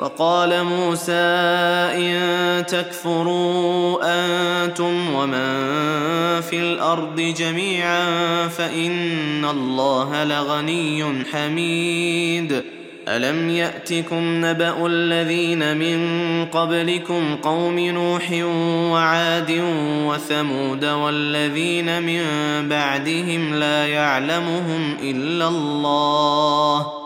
وقال موسى إن تكفروا أنتم ومن في الأرض جميعا فإن الله لغني حميد. ألم يأتكم نبأ الذين من قبلكم قوم نوح وعاد وثمود والذين من بعدهم لا يعلمهم إلا الله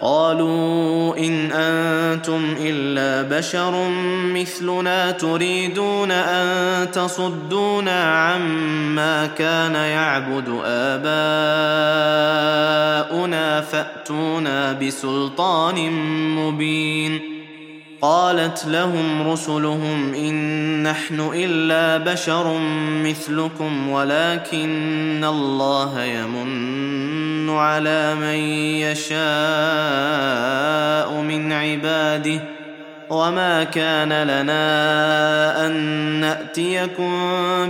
قالوا إن أنتم إلا بشر مثلنا تريدون أن تصدونا عما كان يعبد آباؤنا فأتونا بسلطان مبين قالت لهم رسلهم إن نحن إلا بشر مثلكم ولكن الله يمن على من يشاء من عباده وما كان لنا أن نأتيكم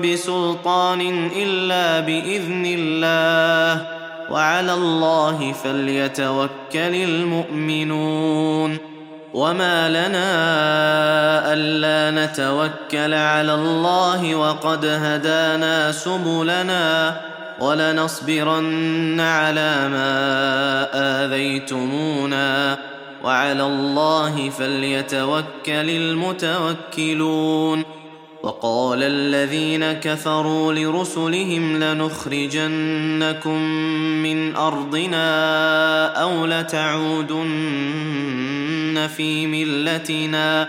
بسلطان إلا بإذن الله وعلى الله فليتوكل المؤمنون وما لنا ألا نتوكل على الله وقد هدانا سبلنا ولنصبرن على ما آذيتمونا وعلى الله فليتوكل المتوكلون وقال الذين كفروا لرسلهم لنخرجنكم من أرضنا أو لتعودن في ملتنا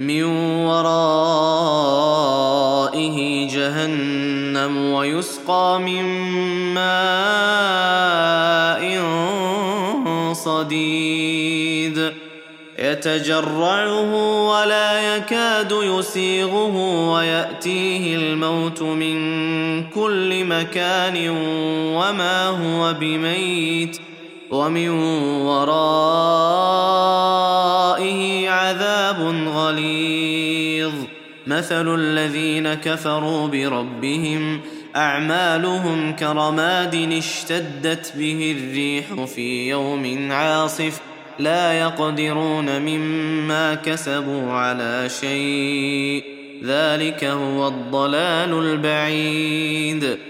من ورائه جهنم ويسقى من ماء صديد. يتجرعه ولا يكاد يسيغه ويأتيه الموت من كل مكان وما هو بميت. ومن ورائه عذاب غليظ. مثل الذين كفروا بربهم أعمالهم كرماد اشتدت به الريح في يوم عاصف لا يقدرون مما كسبوا على شيء. ذلك هو الضلال البعيد.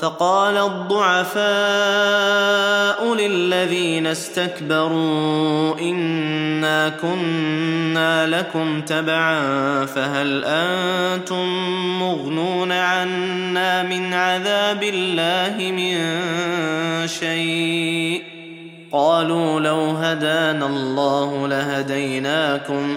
فقال الضعفاء للذين استكبروا إنا كنا لكم تبعا فهل أنتم مغنون عنا من عذاب الله من شيء؟ قالوا لو هدانا الله لهديناكم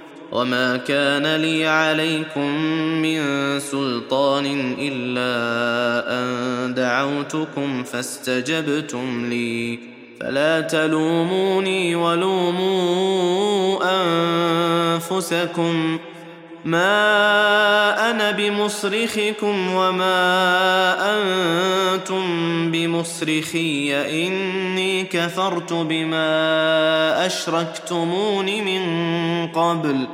وما كان لي عليكم من سلطان الا ان دعوتكم فاستجبتم لي. فلا تلوموني ولوموا انفسكم. ما أنا بمصرخكم وما أنتم بمصرخي اني كفرت بما اشركتمون من قبل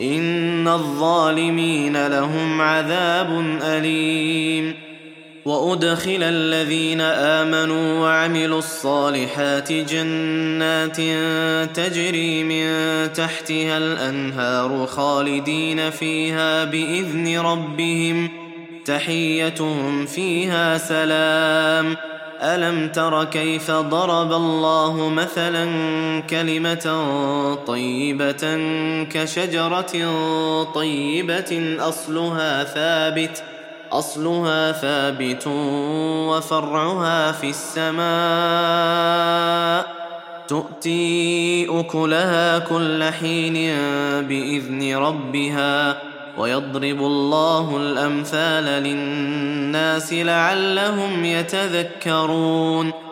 ان الظالمين لهم عذاب اليم وأدخل الذين آمنوا وعملوا الصالحات جنات تجري من تحتها الأنهار خالدين فيها بإذن ربهم تحيتهم فيها سلام. ألم تر كيف ضرب الله مثلا كلمة طيبة كشجرة طيبة أصلها ثابت أصلها ثابت وفرعها في السماء. تؤتي أكلها كل حين بإذن ربها ويضرب الله الأمثال للناس لعلهم يتذكرون.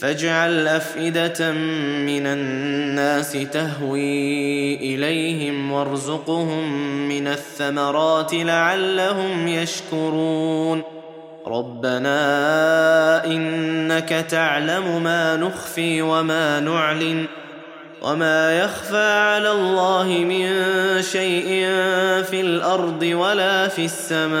فاجعل أفئدة من الناس تهوي إليهم وارزقهم من الثمرات لعلهم يشكرون. ربنا إنك تعلم ما نخفي وما نعلن وما يخفى على الله من شيء في الأرض ولا في السماء.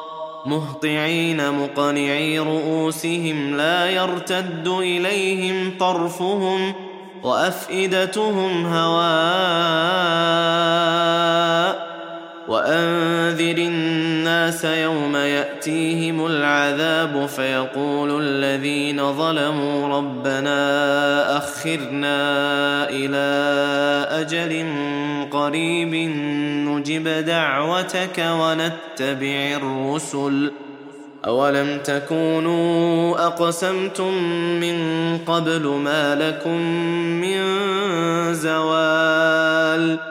مهطعين مقنعي رؤوسهم لا يرتد إليهم طرفهم وأفئدتهم هواء وأنذر الناس يوم يأتيهم العذاب فيقول الذين ظلموا ربنا أخرنا إلى أجل قريب نجب دعوتك ونتبع الرسل أولم تكونوا أقسمتم من قبل ما لكم من زوال